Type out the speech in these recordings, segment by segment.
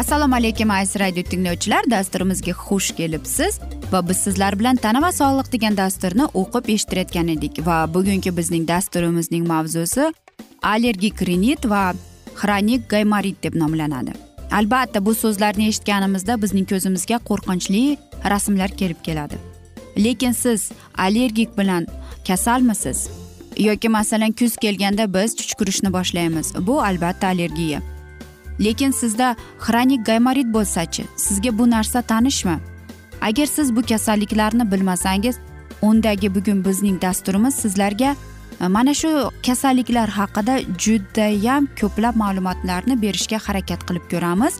assalomu alaykum aziz radio tinglovchilar. Dasturimizga xush kelibsiz va biz sizlar bilan tana va sog'liq degan dasturni o'qib eshittirayotgan edik. Va bugungi bizning dasturimizning mavzusi allergik rinit va xronik gaymorit deb nomlanadi. Albatta bu so'zlarni eshitganimizda bizning ko'zimizga qo'rqinchli rasmlar kelib keladi. Lekin siz allergik bilan kasalmisiz? Yoki masalan kuz kelganda biz chuchkurishni boshlaymiz. Bu albatta allergiya. Lekin sizda xronik gaymorit bo'lsachi sizga bu narsa tanishmi? Agar siz bu kasalliklarni bilmasangiz undagi bugun bizning dasturimiz sizlarga e, mana shu kasalliklar haqida judayam ko'plab ma'lumotlarni berishga harakat qilib ko'ramiz.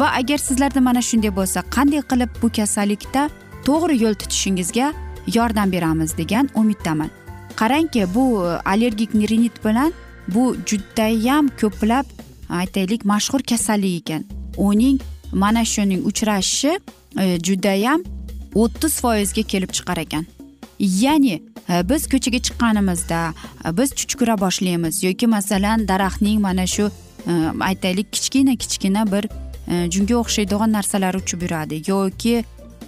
Va agar sizlarda mana shunday bo'lsa qanday qilib bu kasallikda to'g'ri yo'l tutishingizga yordam beramiz degan umiddaman. Qarangki bu e, allergik rinit bilan bu judayam ko'plab aytaylik mashhur kasallik ekan. Uning mana shuning uchrashishi e, judayam o'ttiz foizga kelib chiqar ekan. Ya'ni e, biz ko'chaga chiqqanimizda e, biz chuchkura boshlaymiz. Yoki masalan daraxtning mana shu aytaylik kichkina kichkina bir junga o'xshaydigan narsalar uchib yuradi. Yoki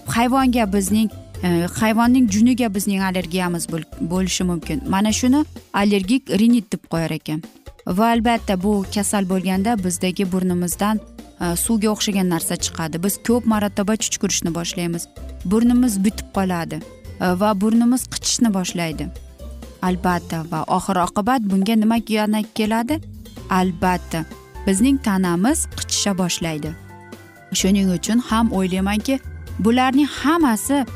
hayvonga bizning hayvonning juniga bizning allergiyamiz bo'lishi mumkin. Mana shuni allergik rinit deb qo'yar ekan. Va albatta bu kasal bo'lganda bizdagi burnimizdan e, suvga o'xshagan narsa chiqadi. Biz ko'p marotaba chuchkurishni boshlaymiz. Burnimiz bitib qoladi e, va burnimiz qichishni boshlaydi. Albatta va oxir oqibat bunga nima yana keladi? Albatta bizning tanamiz qichisha boshlaydi. Shuning uchun ham o'ylaymanki bularning hammasi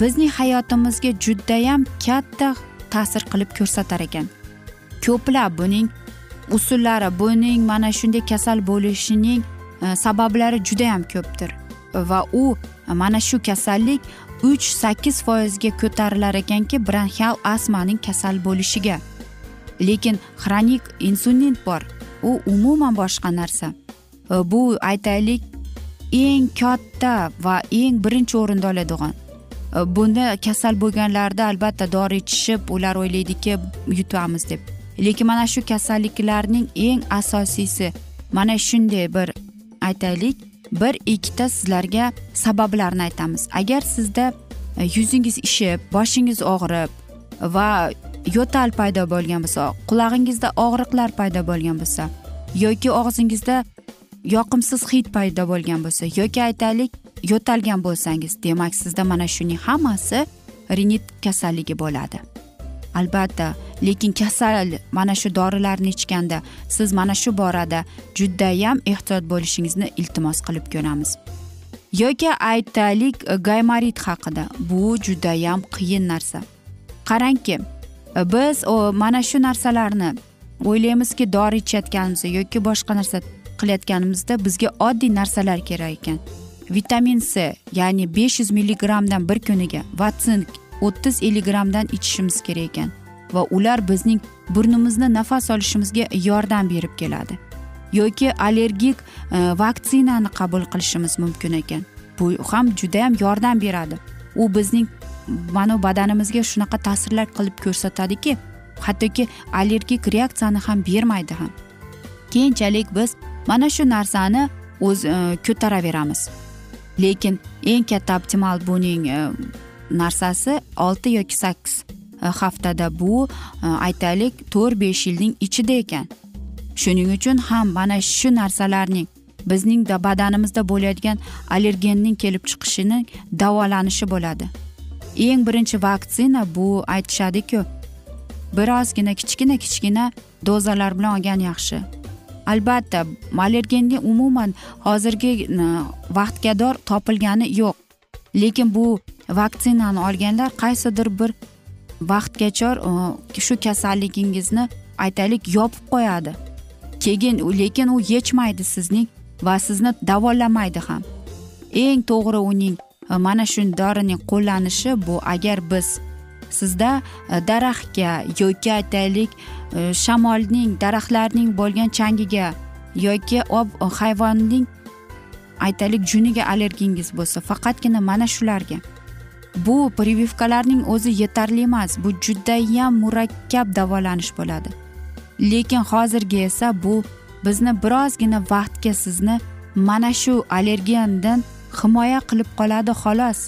bizning hayotimizga judayam katta ta'sir qilib ko'rsatar ekan. Ko'plab buning usullari buning mana shunday kasal bo'lishining sabablari sabablari judayam ko'pdir. Va u e, mana shu kasallik uch sakkiz foizga ko'tarilar ekanki bronxial astmaning kasal bo'lishiga. Lekin xronik insulin bor. U umuman boshqa narsa. E, bu aytaylik eng katta va eng birinchi o'rinda oladigan. Bunda kasal bo'lganlarda albatta dori ichishib ular o'ylaydiki yutamiz deb. Lekin mana shu kasalliklarning eng asosiysi mana shunday bir aytaylik bir ikkita sizlarga sabablarini aytamiz. Agar sizda e, yuzingiz ishib boshingiz og'rib va yo'tal paydo bo'lgan bo'lsa qulog'ingizda og'riqlar paydo bo'lgan bo'lsa yoki og'zingizda yoqimsiz hid paydo bo'lgan bo'lsa yoki aytaylik yo'talgan bo'lsangiz demak sizda mana shuning hammasi rinit kasalligi bo'ladi. Albatta lekin kasal mana shu dorilarni ichganda siz mana shu borada judayam ehtiyot bo'lishingizni iltimos qilib ko'ramiz. Yoki aytaylik e, gaymarit haqida. Bu judayam qiyin narsa. Qarangki e, biz mana shu narsalarni o'ylaymizki dori ichayotganimizda yoki boshqa narsa qilayotganimizda bizga oddiy narsalar kerak ekan. Vitamin c ya'ni besh yuz milligrammdan bir kuniga va sink o'ttiz ellik grammdan ichishimiz kerak ekan va ular bizning burnimizni nafas olishimizga yordam berib keladi yoki allergik e, vaksinani qabul qilishimiz mumkin ekan. Bu ham judayam yordam beradi. U bizning mana badanimizga shunaqa ta'sirlar qilib ko'rsatadiki hattoki allergik reaksiyani ham bermaydi ham. Keyinchalik biz mana shu narsani o'z e, ko'taraveramiz. Lekin eng katta optimal buning e, narsasi olti yoki sakkiz e, haftada bu e, aytaylik to'rt besh yilning ichida ekan. Shuning uchun ham mana shu narsalarning bizning badanimizda bo'layotgan allergenning kelib chiqishini davolanishi bo'ladi. Eng birinchi vaksina bu aytishadiku birozgina kichkina kichkina dozalar bilan olgan yaxshi. Albatta allergenga umuman hozirgi e, vaqtga topilgani yo'q. Lekin bu vaksinani olganlar qaysidir bir vaqtgacha e, shu kasalligingizni aytaylik yopib qo'yadi. Keyin lekin u yechmaydi sizning va sizni davolamaydi ham. Eng to'g'ri uning e, mana shu dorining qo'llanishi bu agar biz sizda e, daraxtga yoki aytaylik shamolning daraxtlarning bo'lgan changiga yoki ob hayvonning aytaylik juniga allergingiz bo'lsa faqatgina mana shularga bu privivkalarning o'zi yetarli emas bu judayam murakkab davolanish bo'ladi. Lekin hozirgi esa bu bizni birozgina vaqtga sizni mana shu allergendan himoya qilib qoladi xolos.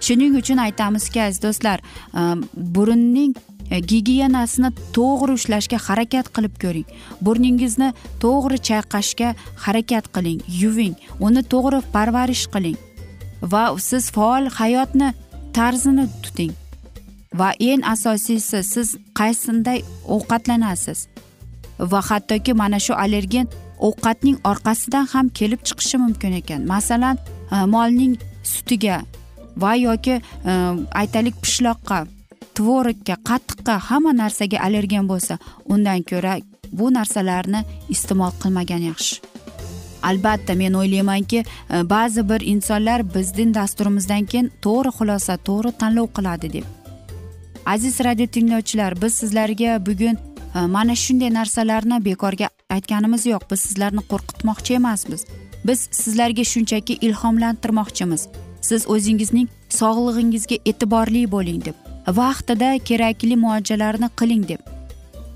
Shuning uchun aytamizki aziz do'stlar e, burunning gigiyenasini to'g'ri ushlashga harakat qilib ko'ring. Burningizni to'g'ri chayqashga harakat qiling yuving uni to'g'ri parvarish qiling. Va siz faol hayotni tarzini tuting. Va eng asosiysi siz qaysinday ovqatlanasiz. Va hattoki mana shu allergen ovqatning orqasidan ham kelib chiqishi mumkin ekan. Masalan e, molning sutiga va yoki e, aytaylik pishloqqa tvorogga qatiqqa hamma narsaga allergen bo'lsa undan ko'ra bu narsalarni iste'mol qilmagan yaxshi. Albatta men o'ylaymanki e, ba'zi bir insonlar bizning dasturimizdan keyin to'g'ri xulosa to'g'ri tanlov qiladi deb. Aziz radio tinglovchilar biz sizlarga bugun e, mana shunday narsalarni bekorga aytganimiz yo'q. Biz sizlarni qo'rqitmoqchi emasmiz. Biz sizlarga shunchaki ilhomlantirmoqchimiz. Siz o'zingizning sog'lig'ingizga e'tiborli bo'ling deb. Vaqtida kerakli muolajalarni qiling deb.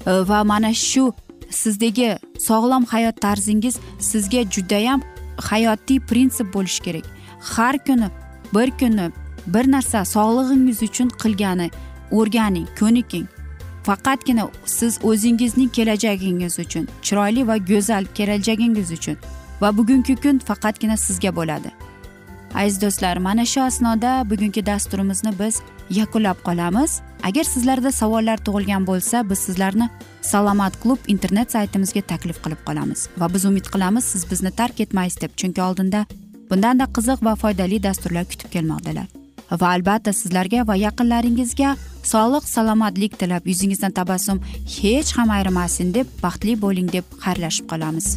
E, va mana shu sizdagi sog'lom hayot tarzingiz sizga judayam hayotiy prinsip bo'lishi kerak. Har kuni bir kuni bir narsa sog'lig'ingiz uchun qilgani o'rganing ko'niking. Faqatgina siz o'zingizning kelajagingiz uchun chiroyli va go'zal kelajagingiz uchun va bugungi kun faqatgina sizga bo'ladi. Aziz do'stlar mana shu asnoda bugungi dasturimizni biz yakunlab qolamiz. Agar sizlarda savollar tug'ilgan bo'lsa biz sizlarni salomat klub internet saytimizga taklif qilib qolamiz va biz umid qilamiz siz bizni tark etmaysiz deb. Chunki oldinda bundanda qiziq va foydali dasturlar kutib kelmoqdalar. Va albatta sizlarga va yaqinlaringizga sog'lik salomatlik tilab yuzingizdan tabassum hech ham ayrimasin deb baxtli bo'ling deb xayrlashib qolamiz.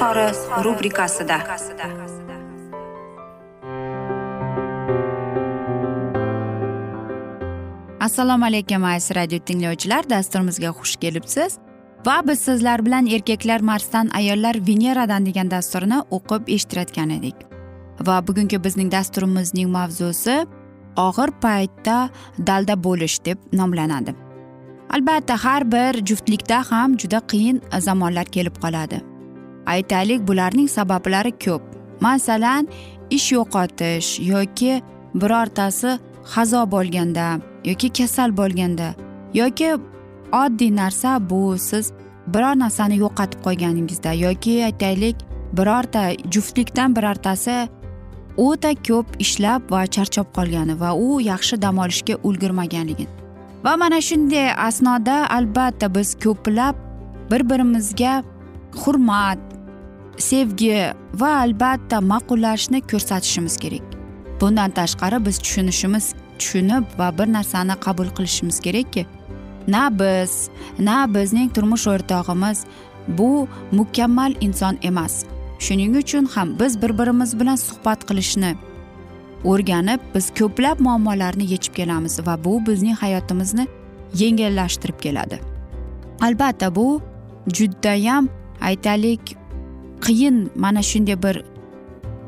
izhori rubrikasida. Assalomu alaykum aziz radio tinglovchilar. Dasturimizga xush kelibsiz. Va biz sizlar bilan erkaklar marsdan ayollar veneradan degan dasturni o'qib eshittirayotgan edik. Va bugungi bizning dasturimizning mavzusi og'ir paytda dalda bo'lish deb nomlanadi. Albatta har bir juftlikda ham juda qiyin zamonlar kelib qoladi. Aytaylik bularning sabablari ko'p. Masalan ish yo'qotish yoki birortasi hazo bo'lganda yoki kasal bo'lganda yoki oddiy narsa bu siz biror narsani yo'qotib qo'yganingizda yoki aytaylik birorta juftlikdan birortasi o'ta ko'p ishlab va charchab qolgani va u yaxshi dam olishga ulgurmaganligi. Va mana shunday asnoda albatta biz ko'plab bir birimizga hurmat sevgi va albatta ma'qullashni ko'rsatishimiz kerak. Bundan tashqari biz tushunishimiz tushunib va bir narsani qabul qilishimiz kerakki na biz na bizning turmush o'rtog'imiz bu mukammal inson emas. Shuning uchun ham biz bir birimiz bilan suhbat qilishni o'rganib biz ko'plab muammolarni yechib kelamiz va bu bizning hayotimizni yengillashtirib keladi. Albatta bu judayam aytaylik qiyin mana shunday bir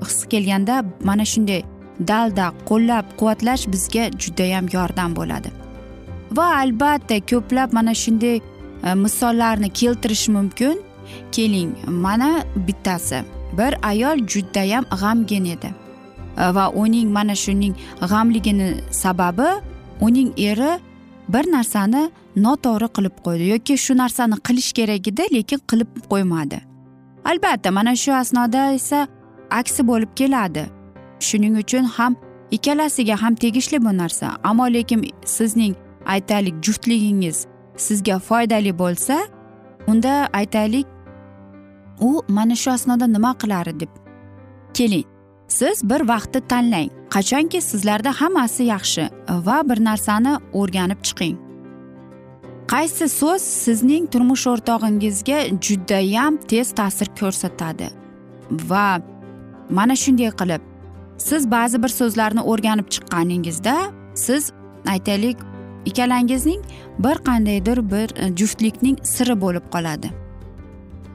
his kelganda mana shunday dalda qo'llab quvvatlash bizga judayam yordam bo'ladi. Va albatta ko'plab mana shunday e, misollarni keltirish mumkin. Keling mana bittasi. Bir ayol judayam g'amgin edi. E, va uning mana shuning g'amligini sababi uning eri bir narsani noto'g'ri qilib qo'ydi yoki shu narsani qilish kerak edi lekin qilib qo'ymadi. Albatta mana shu asnoda esa aksi bo'lib keladi. Shuning uchun ham ikkalasiga ham tegishli bu narsa. Ammo lekin sizning aytaylik juftligingiz sizga foydali bo'lsa unda aytaylik u mana shu asnoda nima qilar deb keling. Siz bir vaqtni tanlang. Qachonki sizlarda hammasi yaxshi va bir narsani o'rganib chiqing. Qaysi so'z sizning turmush o'rtog'ingizga judayam tez ta'sir ko'rsatadi? Va mana shunday qilib siz ba'zi bir so'zlarni o'rganib chiqqaningizda siz aytaylik ikkalangizning bir qandaydir bir e, juftlikning siri bo'lib qoladi.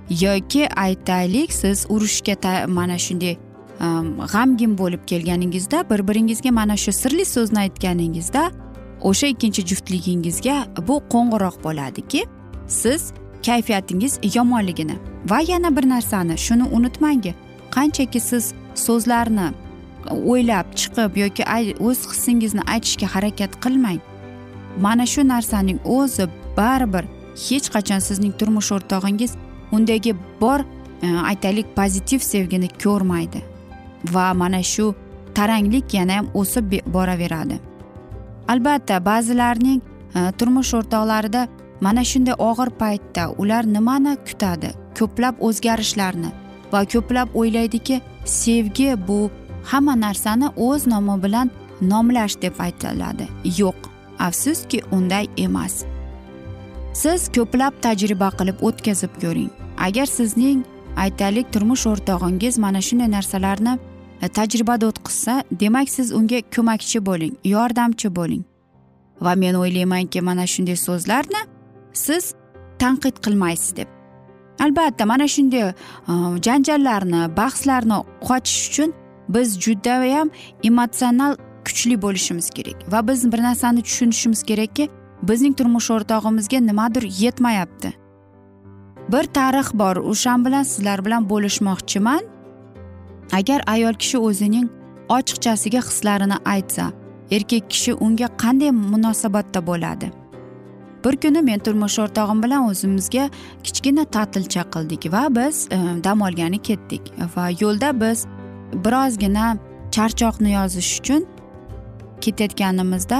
Yoki aytaylik siz urushga mana shunday e, g'amgin bo'lib kelganingizda bir biringizga mana shu sirli so'zni aytganingizda o'sha ikkinchi juftligingizga bu qo'ng'iroq bo'ladiki siz kayfiyatingiz yomonligini va yana bir narsani shuni unutmangki qanchaki siz so'zlarni o'ylab chiqib yoki o'z hissingizni aytishga harakat qilmang. Mana shu narsaning o'zi baribir hech qachon sizning turmush o'rtog'ingiz undagi bor e, aytaylik pozitiv sevgini ko'rmaydi va mana shu taranglik yana ham o'sib boraveradi. Albatta ba'zilarning e, turmush o'rtoqlarida mana shunday og'ir paytda ular nimani kutadi? Ko'plab o'zgarishlarni va ko'plab o'ylaydiki sevgi bu hamma narsani o'z nomi bilan nomlash deb aytiladi. Yo'q afsuski unday emas. Siz ko'plab tajriba qilib o'tkazib ko'ring. Agar sizning aytaylik turmush o'rtog'ingiz mana shunday narsalarni tajribada o'tkazsa demak siz unga ko'makchi bo'ling yordamchi bo'ling. Va men o'ylaymanki mana shunday so'zlarni siz tanqid qilmaysiz deb. Albatta mana shunday e, janjallarni bahslarni qochish uchun biz judayam emotsional kuchli bo'lishimiz kerak. Va biz bir narsani tushunishimiz kerakki bizning turmush o'rtog'imizga nimadir yetmayapti. Bir tarix bor o'shan bilan sizlar bilan bo'lishmoqchiman. Agar ayol kishi o'zining ochiqchasiga hislarini aytsa erkak kishi unga qanday munosabatda bo'ladi? Bir kuni men turmush o'rtog'im bilan o'zimizga kichkina ta'tilcha qildik va biz e, dam olgani ketdik va yo'lda biz birozgina charchoqni yozish uchun ketayotganimizda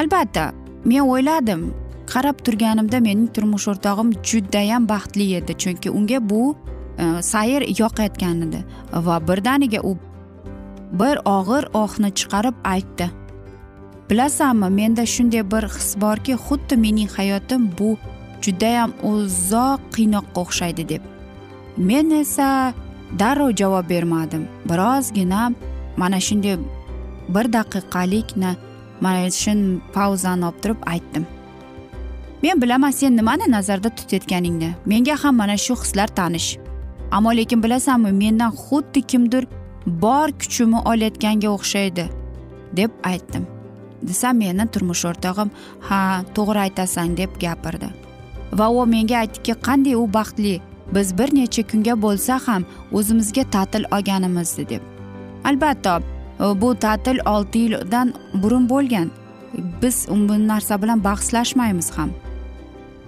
albatta men o'yladim qarab turganimda mening turmush o'rtog'im judayam baxtli edi chunki unga bu E, sayr yoqayotgan edi va birdaniga u bir og'ir ohni chiqarib aytdi. Bilasanmi menda shunday bir his borki xuddi mening hayotim bu judayam uzoq qiynoqqa o'xshaydi deb. Men esa darrov javob bermadim. Birozgina mana shunday bir daqiqalikni mana shu pauzani olib turib aytdim. Men bilaman sen nimani nazarda tutayotganingni. Menga ham mana shu hislar tanish. Ammo lekin bilasanmi mendan xuddi kimdir bor kuchimni olayotganga o'xshaydi deb aytdim. Desam meni turmush o'rtog'im ha to'g'ri aytasan deb gapirdi. Va u menga aytdiki qanday u baxtli biz bir necha kunga bo'lsa ham o'zimizga ta'til olganimizni deb. Albatta bu ta'til olti yildan burun bo'lgan. Biz bu narsa bilan bahslashmaymiz ham.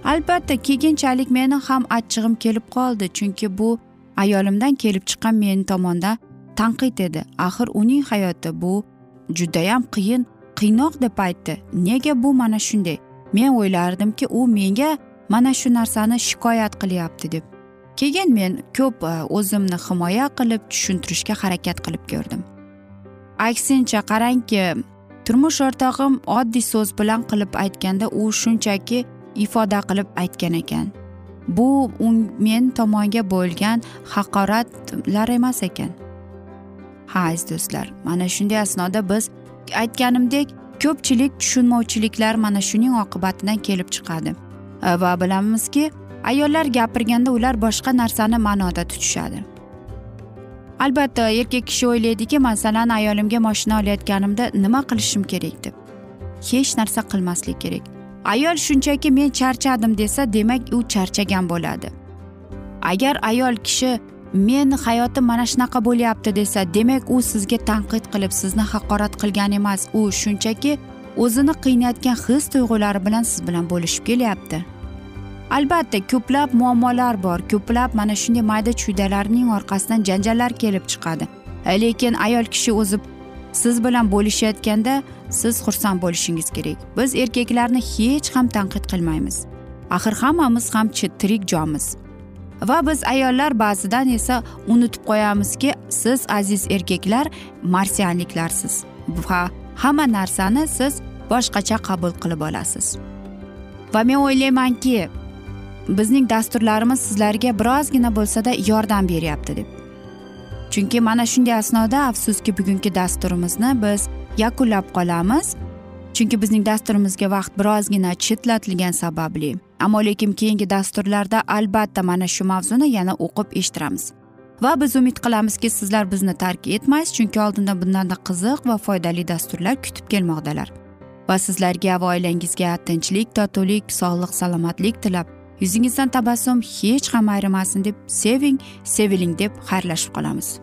Albatta keyinchalik meni ham achchig'im kelib qoldi chunki bu ayolimdan kelib chiqqan meni tomondan tanqid edi. Axir uning hayoti bu judayam qiyin qiynoq deb aytdi. Nega bu mana shunday? Men o'ylardimki u menga mana shu narsani shikoyat qilyapti deb. Keyin men ko'p e, o'zimni himoya qilib tushuntirishga harakat qilib ko'rdim. Aksincha qarangki turmush o'rtog'im oddiy so'z bilan qilib aytganda u shunchaki ifoda qilib aytgan ekan. Bu men tomonga bo'lgan haqoratlar emas ekan. Ha aziz do'stlar mana shunday asnoda biz aytganimdek ko'pchilik tushunmovchiliklar mana shuning oqibatidan kelib chiqadi. E, va bilamizki ayollar gapirganda ular boshqa narsani ma'noda tutishadi. Albatta erkak kishi o'ylaydiki masalan ayolimga moshina olayotganimda nima qilishim kerak deb. Hech narsa qilmaslik kerak. Ayol shunchaki men charchadim desa demak u charchagan bo'ladi. Agar ayol kishi men hayotim mana shunaqa bo'lyapti desa demak u sizga tanqid qilib sizni haqorat qilgan emas. U shunchaki o'zini qiynayotgan his tuyg'ulari bilan siz bilan bo'lishib kelyapti. Albatta ko'plab muammolar bor ko'plab mana shunday mayda chuydalarning orqasidan janjallar kelib chiqadi. Lekin ayol kishi o'zi siz bilan bo'lishayotganda siz xursand bo'lishingiz kerak. Biz erkaklarni hech ham tanqid qilmaymiz. Axir hammamiz ham tirik jonmiz. Va biz ayollar ba'zidan esa unutib qo'yamizki siz aziz erkaklar marsianliklarsiz. Va hamma narsani siz boshqacha qabul qilib olasiz. Va men o'ylaymanki bizning dasturlarimiz sizlarga birozgina bo'lsada yordam beryapti deb. Chunki mana shunday asnoda afsuski bugungi dasturimizni biz yakunlab qolamiz? Chunki bizning dasturimizga vaqt birozgina chetlatilgani sababli. Ammo lekin keyingi dasturlarda albatta mana shu mavzuni yana o'qib eshittiramiz. Va biz umid qilamizki sizlar bizni tark etmaysiz chunki oldinda bundanda qiziq va foydali dasturlar kutib kelmoqdalar. Va sizlarga va oilangizga tinchlik totuvlik sog'lik salomatlik tilab yuzingizdan tabassum hech ham ayrimasin deb seving seviling deb xayrlashib qolamiz.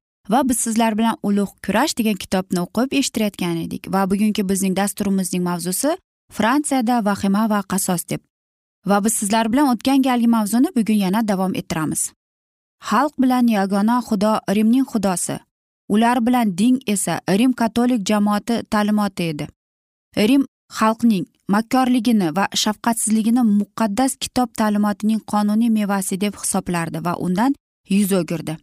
Va biz sizlar bilan ulug' kurash degan kitobni o'qib eshittirayotgan edik va bugungi bizning dasturimizning mavzusi fransiyada vahima va qasos deb. Va biz sizlar bilan o'tgan galgi mavzuni bugun yana davom ettiramiz. Xalq bilan yagona xudo rimning xudosi. Ular bilan din esa rim katolik jamoati ta'limoti edi. Rim xalqning makkorligini va shafqatsizligini muqaddas kitob ta'limotining qonuniy mevasi deb hisoblardi va undan yuz o'girdi.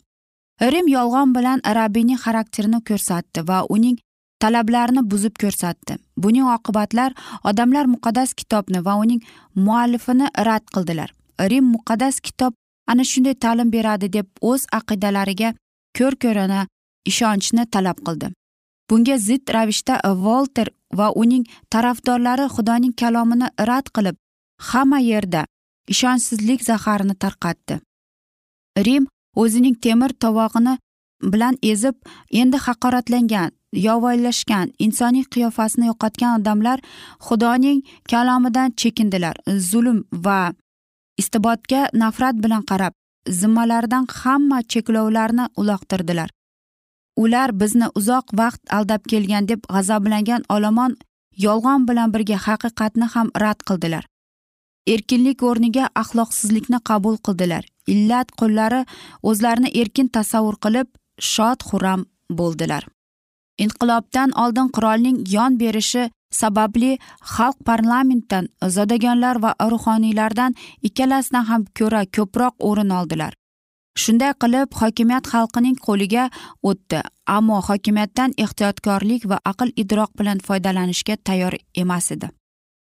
Rim yolg'on bilan rabbiyning xarakterini ko'rsatdi va uning talablarini buzib ko'rsatdi. Buning oqibatlar odamlar muqaddas kitobni va uning muallifini rad qildilar. Rim muqaddas kitob ana shunday ta'lim beradi deb o'z aqidalariga ko'r ko'rona ishonchni talab qildi. Bunga zid ravishda volter va uning tarafdorlari xudoning kalomini rad qilib hamma yerda ishonchsizlik zaharini tarqatdi. Rim o'zining temir tovog'ini bilan ezib endi haqoratlangan yovvoyilashgan insoniy qiyofasini yo'qotgan odamlar xudoning kalomidan chekindilar. Zulm va istibodga nafrat bilan qarab zimmalaridan hamma cheklovlarni uloqtirdilar. Ular bizni uzoq vaqt aldab kelgan deb g'azablangan olomon yolg'on bilan birga haqiqatni ham rad qildilar. Erkinlik o'rniga axloqsizlikni qabul qildilar. Illat qullari o'zlarini erkin tasavvur qilib shod xuram bo'ldilar. Inqilobdan oldin qirolning yon berishi sababli xalq parlamentdan zodagonlar va ruhoniylardan ikkalasidan ham ko'ra ko'proq o'rin oldilar. Shunday qilib hokimiyat xalqining qo'liga o'tdi ammo hokimiyatdan ehtiyotkorlik va aql idroq bilan foydalanishga tayyor emas edi.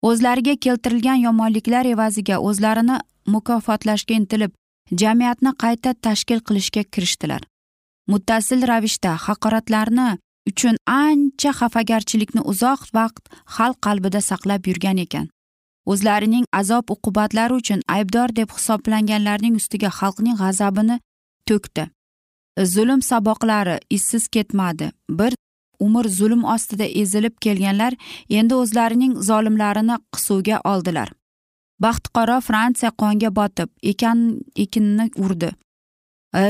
O'zlariga keltirilgan yomonliklar evaziga o'zlarini mukofotlashga intilib jamiyatni qayta tashkil qilishga kirishdilar. Muttasil ravishda haqoratlarni uchun ancha xafagarchilikni uzoq vaqt xalq qalbida saqlab yurgan ekan. O'zlarining azob uqubatlari uchun aybdor deb hisoblanganlarning ustiga xalqning g'azabini to'kdi. Zulm saboqlari izsiz ketmadi. Bir umr zulm ostida ezilib kelganlar endi o'zlarining zolimlarini qisuvga oldilar. Baxtiqaro fransiya qonga botib ekan ekinni urdi.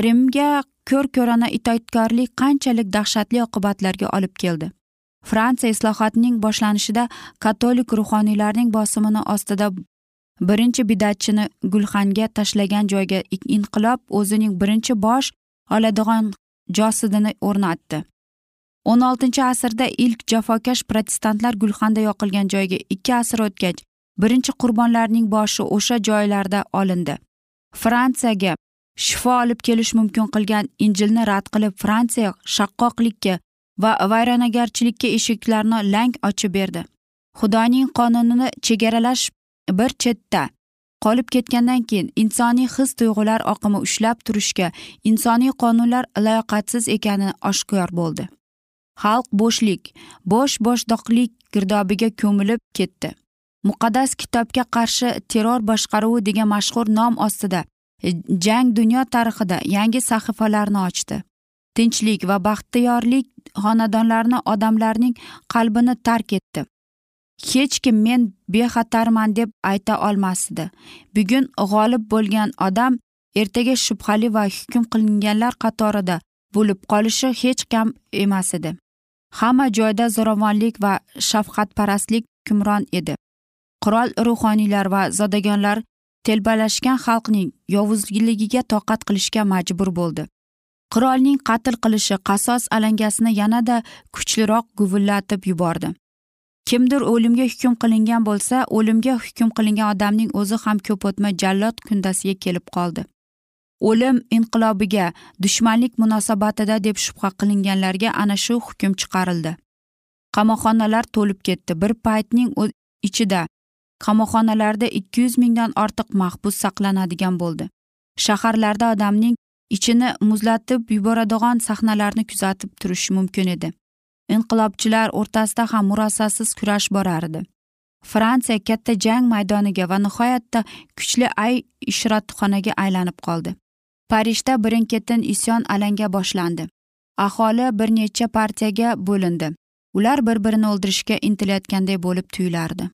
Rimga ko'r ko'rona itoatkorlik qanchalik dahshatli oqibatlarga olib keldi. Fransiya islohotining boshlanishida katolik ruhoniylarning bosimini ostida birinchi bidatchini gulxanga tashlagan joyga inqilob o'zining birinchi bosh oladigan josidini o'rnatdi. O'n oltinchi asrda ilk jafokash protestantlar gulxanda yoqilgan joyga ikki asr o'tgach birinchi qurbonlarning boshi o'sha joylarda olindi. Fransiyaga shifo olib kelish mumkin qilgan injilni rad qilib fransiya shaqqoqlikka va vayronagarchilikka eshiklarni lang ochib berdi. Xudoning qonunini chegaralash bir chetda qolib ketgandan keyin insoniy his tuyg'ular oqimi ushlab turishga insoniy qonunlar layoqatsiz ekani oshkor bo'ldi. Xalq bo'shlik bosh boshdoqlik girdobiga ko'milib ketdi. Muqaddas kitobga qarshi terror boshqaruvi degan mashhur nom ostida jang dunyo tarixida yangi sahifalarni ochdi. Tinchlik va baxtiyorlik xonadonlarni odamlarning qalbini tark etdi. Hech kim men bexatarman deb ayta olmasdi. Bugun g'olib bo'lgan odam ertaga shubhali va hukm qilinganlar qatorida bo'lib qolishi hech kam emas edi. Hamma joyda zo'ravonlik va shafqatparastlik hukmron edi. Qirol ruhoniylar va zodagonlar telbalashgan xalqning yovuzligiga toqat qilishga majbur bo'ldi. Qirolning qatl qilishi qasos alangasini yanada kuchliroq guvillatib yubordi. Kimdir o'limga hukm qilingan bo'lsa o'limga hukm qilingan odamning o'zi ham ko'p o'tmay jallod kundasiga kelib qoldi. O'lim inqilobiga dushmanlik munosabatida deb shubha qilinganlarga ana shu hukm chiqarildi. Qamoqxonalar to'lib ketdi. Bir paytning ichida qamoqxonalarda ikki yuz mingdan ortiq mahbus saqlanadigan bo'ldi. Shaharlarda odamning ichini muzlatib yuboradigan sahnalarni kuzatib turish mumkin edi. Inqilobchilar o'rtasida ham murosasiz kurash borardi fransiya katta jang maydoniga va nihoyatda kuchli ay ishratxonaga aylanib qoldi. Parijda birin ketin isyon alanga boshlandi. Aholi bir necha partiyaga bo'lindi. Ular bir birini o'ldirishga intilayotganday bo'lib tuyulardi.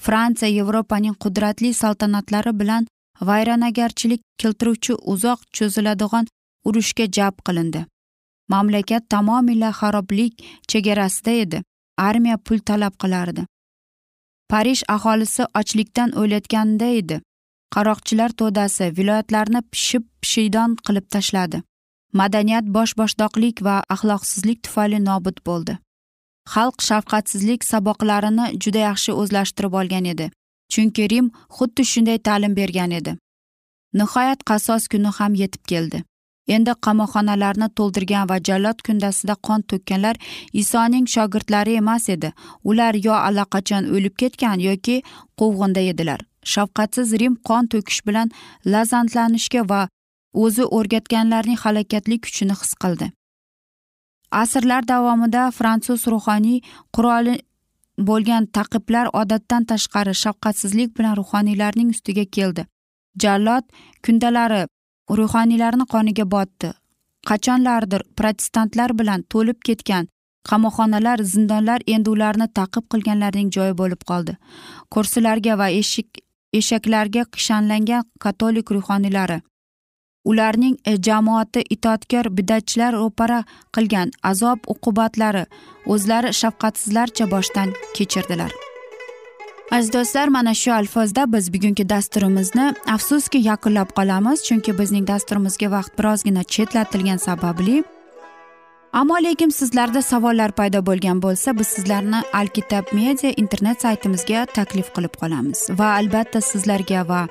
Fransiya yevropaning qudratli saltanatlari bilan vayronagarchilik keltiruvchi uzoq cho'ziladigan urushga jalb qilindi. Mamlakat tamomila xaroblik chegarasida edi. Armiya pul talab qilardi. Parij aholisi ochlikdan o'layotganda edi. Qaroqchilar to'dasi viloyatlarni pishib pishiydon qilib tashladi. Madaniyat bosh boshdoqlik va axloqsizlik tufayli nobud bo'ldi. Xalq shafqatsizlik saboqlarini juda yaxshi o'zlashtirib olgan edi chunki rim xuddi shunday ta'lim bergan edi. Nihoyat qasos kuni ham yetib keldi. Endi qamoqxonalarni to'ldirgan va jallod kundasida qon to'kkanlar isoning shogirdlari emas edi. Ular yo allaqachon o'lib ketgan yoki quvg'inda edilar. Shafqatsiz rim qon to'kish bilan lazzatlanishga va o'zi o'rgatganlarning halokatli kuchini his qildi. Asrlar davomida fransuz ruhoniy quroli bo'lgan taqiblar odatdan tashqari shafqatsizlik bilan ruhoniylarning ustiga keldi. Jallod kundalari ruhoniylarni qoniga botdi. Qachonlardir protestantlar bilan to'lib ketgan qamoqxonalar zindonlar endi ularni taqib qilganlarning joyi bo'lib qoldi. Kursilarga va eshik eshaklarga kishanlangan katolik ruhoniylari ularning e, jamoati itoatkor bidatchilar ro'para qilgan azob uqubatlari o'zlari shafqatsizlarcha boshdan kechirdilar. Aziz do'stlar mana shu alfozda biz bugungi dasturimizni afsuski yakunlab qolamiz chunki bizning dasturimizga vaqt birozgina chetlatilgani sababli ammo lekin sizlarda savollar paydo bo'lgan bo'lsa biz sizlarni alkitab media internet saytimizga taklif qilib qolamiz. Va albatta sizlarga va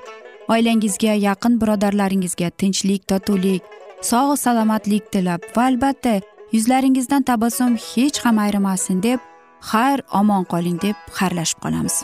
oilangizga yaqin birodarlaringizga tinchlik totuvlik sog' salomatlik tilab va albatta yuzlaringizdan tabassum hech ham ayrimasin deb xayr omon qoling deb xayrlashib qolamiz.